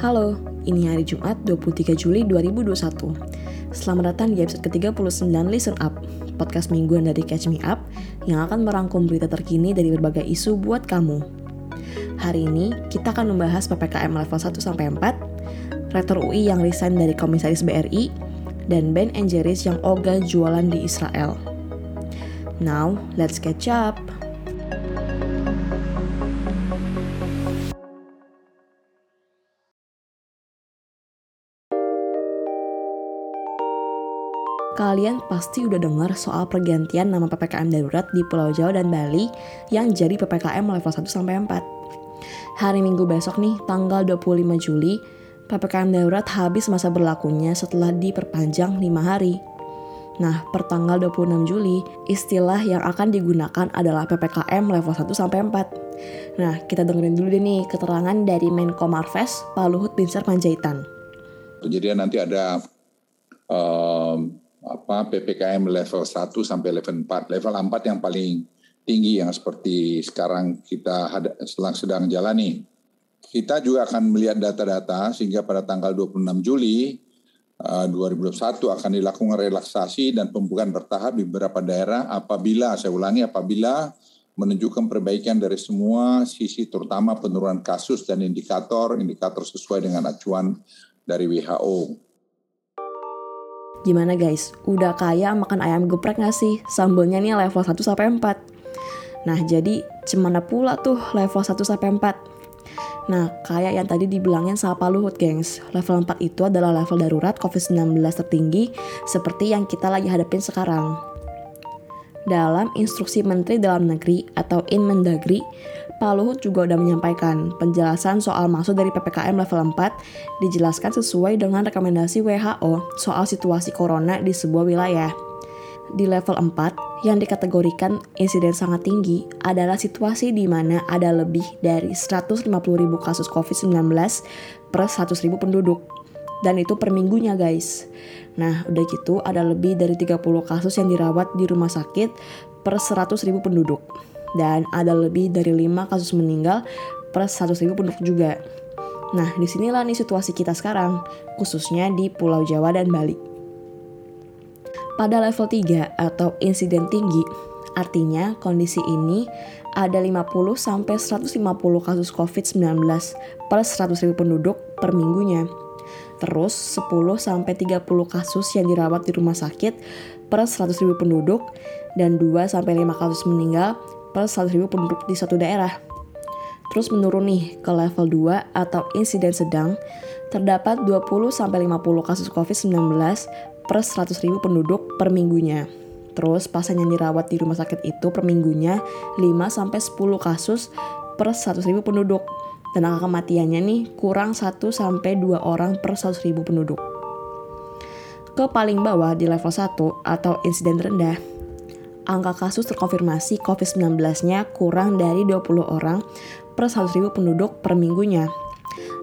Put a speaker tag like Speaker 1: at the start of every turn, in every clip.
Speaker 1: Halo, ini hari Jumat 23 Juli 2021. Selamat datang di episode ke-39 Listen Up, podcast mingguan dari Catch Me Up yang akan merangkum berita terkini dari berbagai isu buat kamu. Hari ini kita akan membahas PPKM level 1 sampai 4, Rektor UI yang resign dari Komisaris BRI, dan Ben Jerry's yang ogah jualan di Israel. Now, let's catch up. Kalian pasti udah dengar soal pergantian nama PPKM darurat di Pulau Jawa dan Bali yang jadi PPKM level 1 sampai 4. Hari Minggu besok nih, tanggal 25 Juli, PPKM darurat habis masa berlakunya setelah diperpanjang 5 hari. Nah, per tanggal 26 Juli, istilah yang akan digunakan adalah PPKM level 1 sampai 4. Nah, kita dengerin dulu deh nih keterangan dari Menko Marves, Pak Luhut Binsar Panjaitan.
Speaker 2: Jadi nanti ada um, apa PPKM level 1 sampai level 4. Level 4 yang paling tinggi yang seperti sekarang kita sedang sedang jalani. Kita juga akan melihat data-data sehingga pada tanggal 26 Juli uh, 2021 akan dilakukan relaksasi dan pembukaan bertahap di beberapa daerah apabila saya ulangi apabila menunjukkan perbaikan dari semua sisi terutama penurunan kasus dan indikator indikator sesuai dengan acuan dari WHO.
Speaker 1: Gimana guys? Udah kaya makan ayam geprek gak sih? Sambelnya nih level 1 sampai 4. Nah, jadi cemana pula tuh level 1 sampai 4. Nah, kayak yang tadi dibilangin sama Pak Luhut, gengs. Level 4 itu adalah level darurat COVID-19 tertinggi seperti yang kita lagi hadapin sekarang. Dalam instruksi Menteri Dalam Negeri atau Inmendagri, Pak Luhut juga sudah menyampaikan penjelasan soal masuk dari PPKM level 4 dijelaskan sesuai dengan rekomendasi WHO soal situasi corona di sebuah wilayah. Di level 4, yang dikategorikan insiden sangat tinggi adalah situasi di mana ada lebih dari 150.000 kasus COVID-19 per 100.000 penduduk. Dan itu per minggunya guys. Nah, udah gitu ada lebih dari 30 kasus yang dirawat di rumah sakit per 100.000 penduduk dan ada lebih dari 5 kasus meninggal per 100 ribu penduduk juga. Nah, di sinilah nih situasi kita sekarang, khususnya di Pulau Jawa dan Bali. Pada level 3 atau insiden tinggi, artinya kondisi ini ada 50 sampai 150 kasus COVID-19 per 100 ribu penduduk per minggunya. Terus 10 sampai 30 kasus yang dirawat di rumah sakit per 100 ribu penduduk dan 2 sampai 5 kasus meninggal per 100.000 penduduk di satu daerah. Terus menurun nih ke level 2 atau insiden sedang, terdapat 20-50 kasus COVID-19 per 100.000 penduduk per minggunya. Terus pasien yang dirawat di rumah sakit itu per minggunya 5-10 kasus per 100.000 penduduk. Dan angka kematiannya nih kurang 1-2 orang per 100.000 penduduk. Ke paling bawah di level 1 atau insiden rendah, angka kasus terkonfirmasi COVID-19-nya kurang dari 20 orang per 100.000 penduduk per minggunya.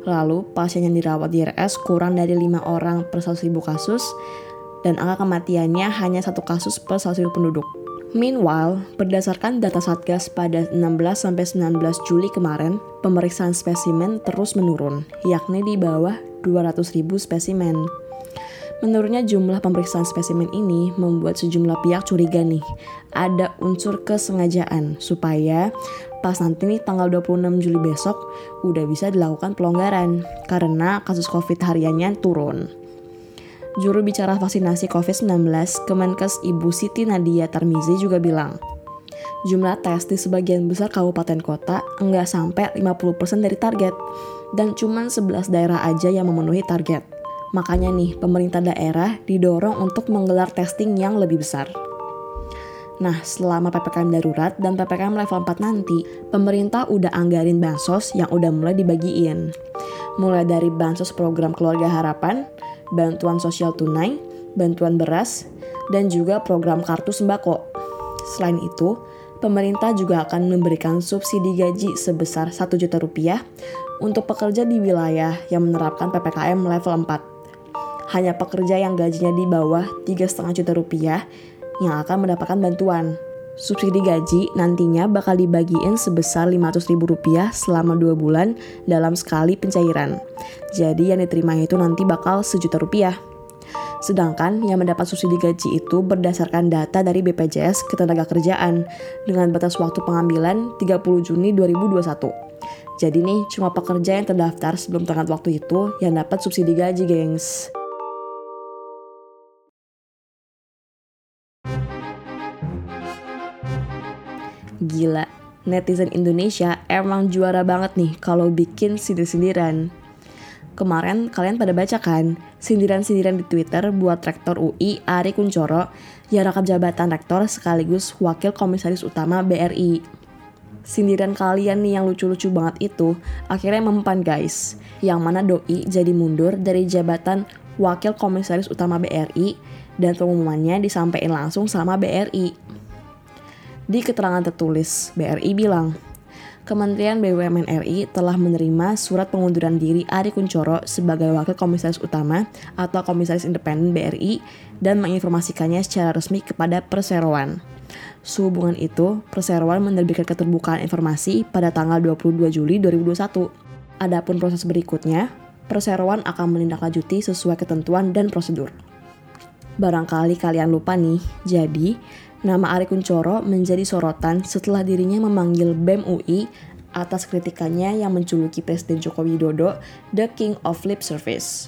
Speaker 1: Lalu, pasien yang dirawat di RS kurang dari 5 orang per 100.000 kasus, dan angka kematiannya hanya satu kasus per 100.000 penduduk. Meanwhile, berdasarkan data Satgas pada 16-19 Juli kemarin, pemeriksaan spesimen terus menurun, yakni di bawah 200.000 spesimen. Menurutnya jumlah pemeriksaan spesimen ini membuat sejumlah pihak curiga nih, ada unsur kesengajaan supaya pas nanti nih tanggal 26 Juli besok udah bisa dilakukan pelonggaran karena kasus COVID hariannya turun. Juru bicara vaksinasi COVID-19 Kemenkes Ibu Siti Nadia Tarmizi juga bilang, jumlah tes di sebagian besar kabupaten kota enggak sampai 50% dari target dan cuma 11 daerah aja yang memenuhi target. Makanya nih, pemerintah daerah didorong untuk menggelar testing yang lebih besar. Nah, selama PPKM darurat dan PPKM level 4 nanti, pemerintah udah anggarin bansos yang udah mulai dibagiin. Mulai dari bansos program keluarga harapan, bantuan sosial tunai, bantuan beras, dan juga program kartu sembako. Selain itu, pemerintah juga akan memberikan subsidi gaji sebesar 1 juta rupiah untuk pekerja di wilayah yang menerapkan PPKM level 4 hanya pekerja yang gajinya di bawah 3,5 juta rupiah yang akan mendapatkan bantuan. Subsidi gaji nantinya bakal dibagiin sebesar Rp500.000 selama 2 bulan dalam sekali pencairan. Jadi yang diterima itu nanti bakal sejuta rupiah. Sedangkan yang mendapat subsidi gaji itu berdasarkan data dari BPJS Ketenagakerjaan dengan batas waktu pengambilan 30 Juni 2021. Jadi nih cuma pekerja yang terdaftar sebelum tengah waktu itu yang dapat subsidi gaji, gengs. Gila, netizen Indonesia emang juara banget nih kalau bikin sindir-sindiran. Kemarin kalian pada baca kan sindiran-sindiran di Twitter buat Rektor UI Ari Kuncoro yang rangkap jabatan rektor sekaligus wakil komisaris utama BRI. Sindiran kalian nih yang lucu-lucu banget itu akhirnya mempan guys. Yang mana Doi jadi mundur dari jabatan wakil komisaris utama BRI dan pengumumannya disampaikan langsung sama BRI. Di keterangan tertulis, BRI bilang, Kementerian BUMN RI telah menerima surat pengunduran diri Ari Kuncoro sebagai Wakil Komisaris Utama atau Komisaris Independen BRI dan menginformasikannya secara resmi kepada Perseroan. Sehubungan itu, Perseroan menerbitkan keterbukaan informasi pada tanggal 22 Juli 2021. Adapun proses berikutnya, Perseroan akan menindaklanjuti sesuai ketentuan dan prosedur. Barangkali kalian lupa nih, jadi Nama Ari Kuncoro menjadi sorotan setelah dirinya memanggil BEM UI atas kritikannya yang menjuluki Presiden Joko Widodo The King of Lip Service.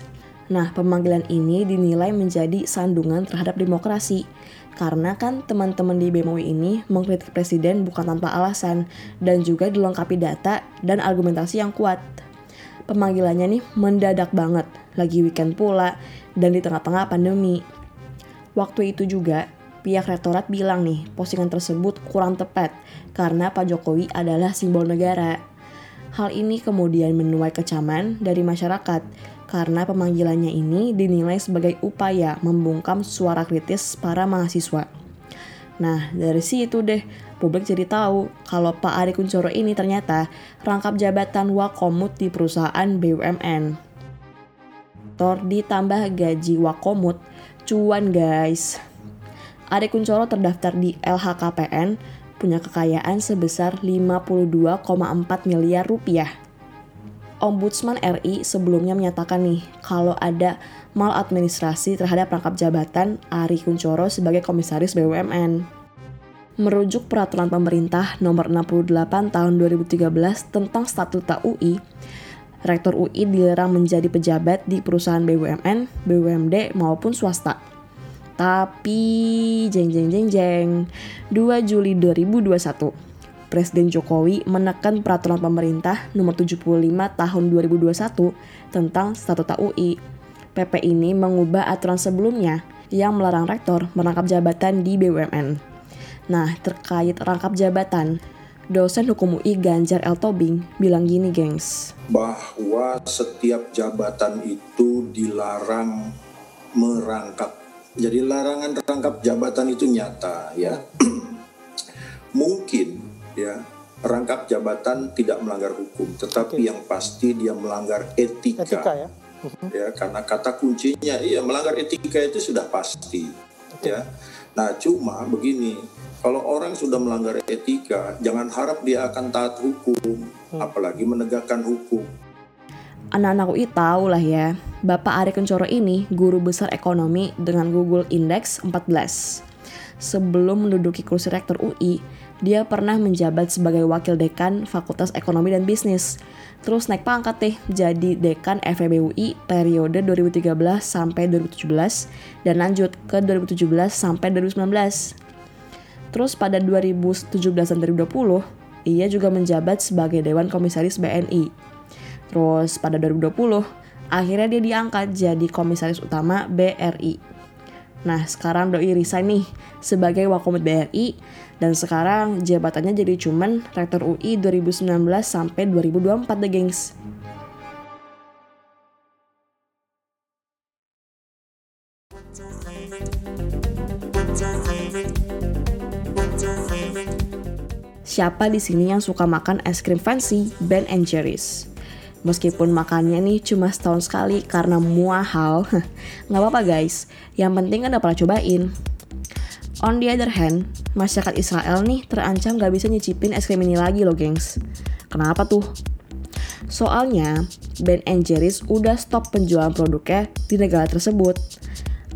Speaker 1: Nah, pemanggilan ini dinilai menjadi sandungan terhadap demokrasi. Karena kan teman-teman di BEM UI ini mengkritik presiden bukan tanpa alasan dan juga dilengkapi data dan argumentasi yang kuat. Pemanggilannya nih mendadak banget, lagi weekend pula dan di tengah-tengah pandemi. Waktu itu juga pihak rektorat bilang nih, postingan tersebut kurang tepat karena Pak Jokowi adalah simbol negara. Hal ini kemudian menuai kecaman dari masyarakat karena pemanggilannya ini dinilai sebagai upaya membungkam suara kritis para mahasiswa. Nah, dari situ deh, publik jadi tahu kalau Pak Ari Kuncoro ini ternyata rangkap jabatan Wakomut di perusahaan BUMN. Tor ditambah gaji Wakomut, cuan guys. Ari Kuncoro terdaftar di LHKPN, punya kekayaan sebesar 52,4 miliar rupiah. Ombudsman RI sebelumnya menyatakan nih kalau ada maladministrasi terhadap rangkap jabatan Ari Kuncoro sebagai komisaris BUMN. Merujuk peraturan pemerintah nomor 68 tahun 2013 tentang statuta UI, Rektor UI dilarang menjadi pejabat di perusahaan BUMN, BUMD maupun swasta. Tapi jeng jeng jeng jeng 2 Juli 2021 Presiden Jokowi menekan peraturan pemerintah nomor 75 tahun 2021 tentang statuta UI. PP ini mengubah aturan sebelumnya yang melarang rektor merangkap jabatan di BUMN. Nah, terkait rangkap jabatan, dosen hukum UI Ganjar El Tobing bilang gini, gengs.
Speaker 3: Bahwa setiap jabatan itu dilarang merangkap jadi larangan rangkap jabatan itu nyata ya. Mungkin ya rangkap jabatan tidak melanggar hukum, tetapi okay. yang pasti dia melanggar etika. Etika ya. Mhm. Ya, karena kata kuncinya iya melanggar etika itu sudah pasti. Okay. Ya. Nah, cuma begini, kalau orang sudah melanggar etika, jangan harap dia akan taat hukum, hmm. apalagi menegakkan hukum
Speaker 1: anak-anak UI tahu lah ya, Bapak Ari Kencoro ini guru besar ekonomi dengan Google Index 14. Sebelum menduduki kursi rektor UI, dia pernah menjabat sebagai wakil dekan Fakultas Ekonomi dan Bisnis. Terus naik pangkat deh jadi dekan FEB UI periode 2013 sampai 2017 dan lanjut ke 2017 sampai 2019. Terus pada 2017 dan 2020, ia juga menjabat sebagai Dewan Komisaris BNI. Terus pada 2020, akhirnya dia diangkat jadi komisaris utama BRI. Nah, sekarang Doi resign nih sebagai Wakomit BRI dan sekarang jabatannya jadi cuman Rektor UI 2019 sampai 2024 deh, gengs. Siapa di sini yang suka makan es krim fancy Ben Jerry's? Meskipun makannya nih cuma setahun sekali karena muahal, nggak apa-apa guys. Yang penting kan udah pernah cobain. On the other hand, masyarakat Israel nih terancam gak bisa nyicipin es krim ini lagi loh gengs. Kenapa tuh? Soalnya, Ben Jerry's udah stop penjualan produknya di negara tersebut.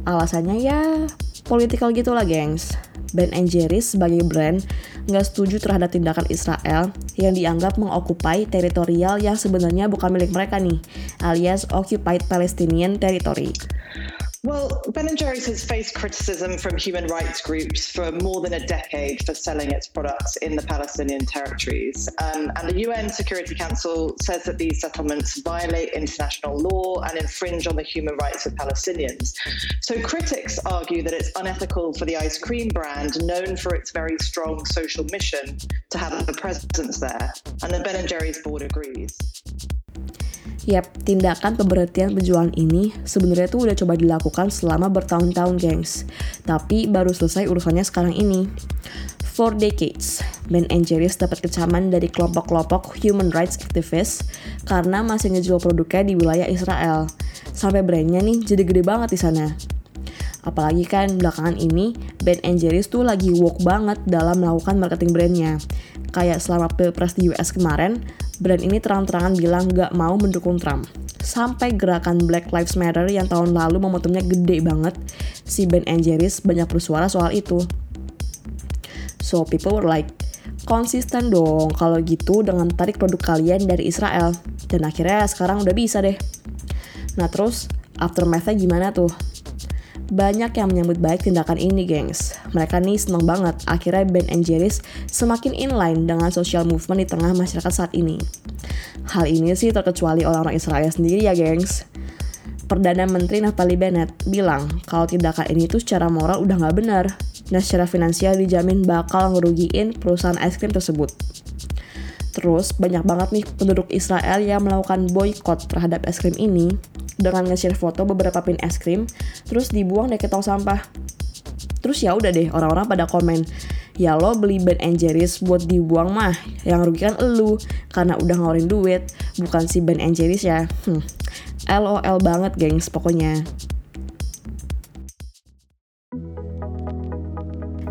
Speaker 1: Alasannya ya political gitu lah gengs. Ben Jerry's sebagai brand nggak setuju terhadap tindakan Israel yang dianggap mengokupai teritorial yang sebenarnya bukan milik mereka nih, alias Occupied Palestinian Territory.
Speaker 4: Well, Ben Jerry's has faced criticism from human rights groups for more than a decade for selling its products in the Palestinian territories. Um, and the UN Security Council says that these settlements violate international law and infringe on the human rights of Palestinians. So critics argue that it's unethical for the ice cream brand, known for its very strong social mission, to have a presence there. And the Ben Jerry's board agrees.
Speaker 1: Yap, tindakan pemberhentian penjualan ini sebenarnya tuh udah coba dilakukan selama bertahun-tahun, gengs. Tapi baru selesai urusannya sekarang ini. For decades, Ben Jerry's dapat kecaman dari kelompok-kelompok human rights activists karena masih ngejual produknya di wilayah Israel. Sampai brandnya nih jadi gede banget di sana. Apalagi kan belakangan ini Ben Jerry's tuh lagi woke banget dalam melakukan marketing brandnya. Kayak selama pilpres di US kemarin, brand ini terang-terangan bilang gak mau mendukung Trump. Sampai gerakan Black Lives Matter yang tahun lalu momentumnya gede banget, si Ben Jerry's banyak bersuara soal itu. So people were like, konsisten dong kalau gitu dengan tarik produk kalian dari Israel. Dan akhirnya sekarang udah bisa deh. Nah terus, aftermath-nya gimana tuh? Banyak yang menyambut baik tindakan ini, gengs. Mereka nih seneng banget. Akhirnya Ben Jerry's semakin inline dengan social movement di tengah masyarakat saat ini. Hal ini sih terkecuali orang-orang Israel sendiri ya, gengs. Perdana Menteri Naftali Bennett bilang kalau tindakan ini tuh secara moral udah nggak benar, dan secara finansial dijamin bakal ngerugiin perusahaan es krim tersebut. Terus banyak banget nih penduduk Israel yang melakukan boykot terhadap es krim ini dengan nge-share foto beberapa pin es krim terus dibuang deh ke tong sampah. Terus ya udah deh orang-orang pada komen, ya lo beli Ben Jerry's buat dibuang mah, yang rugi kan elu karena udah ngeluarin duit, bukan si Ben Jerry's ya. Hmm. LOL banget gengs pokoknya.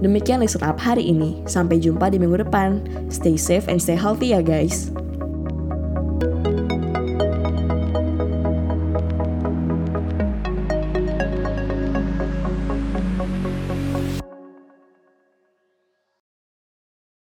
Speaker 1: Demikian listen up hari ini. Sampai jumpa di minggu depan. Stay safe and stay healthy ya guys.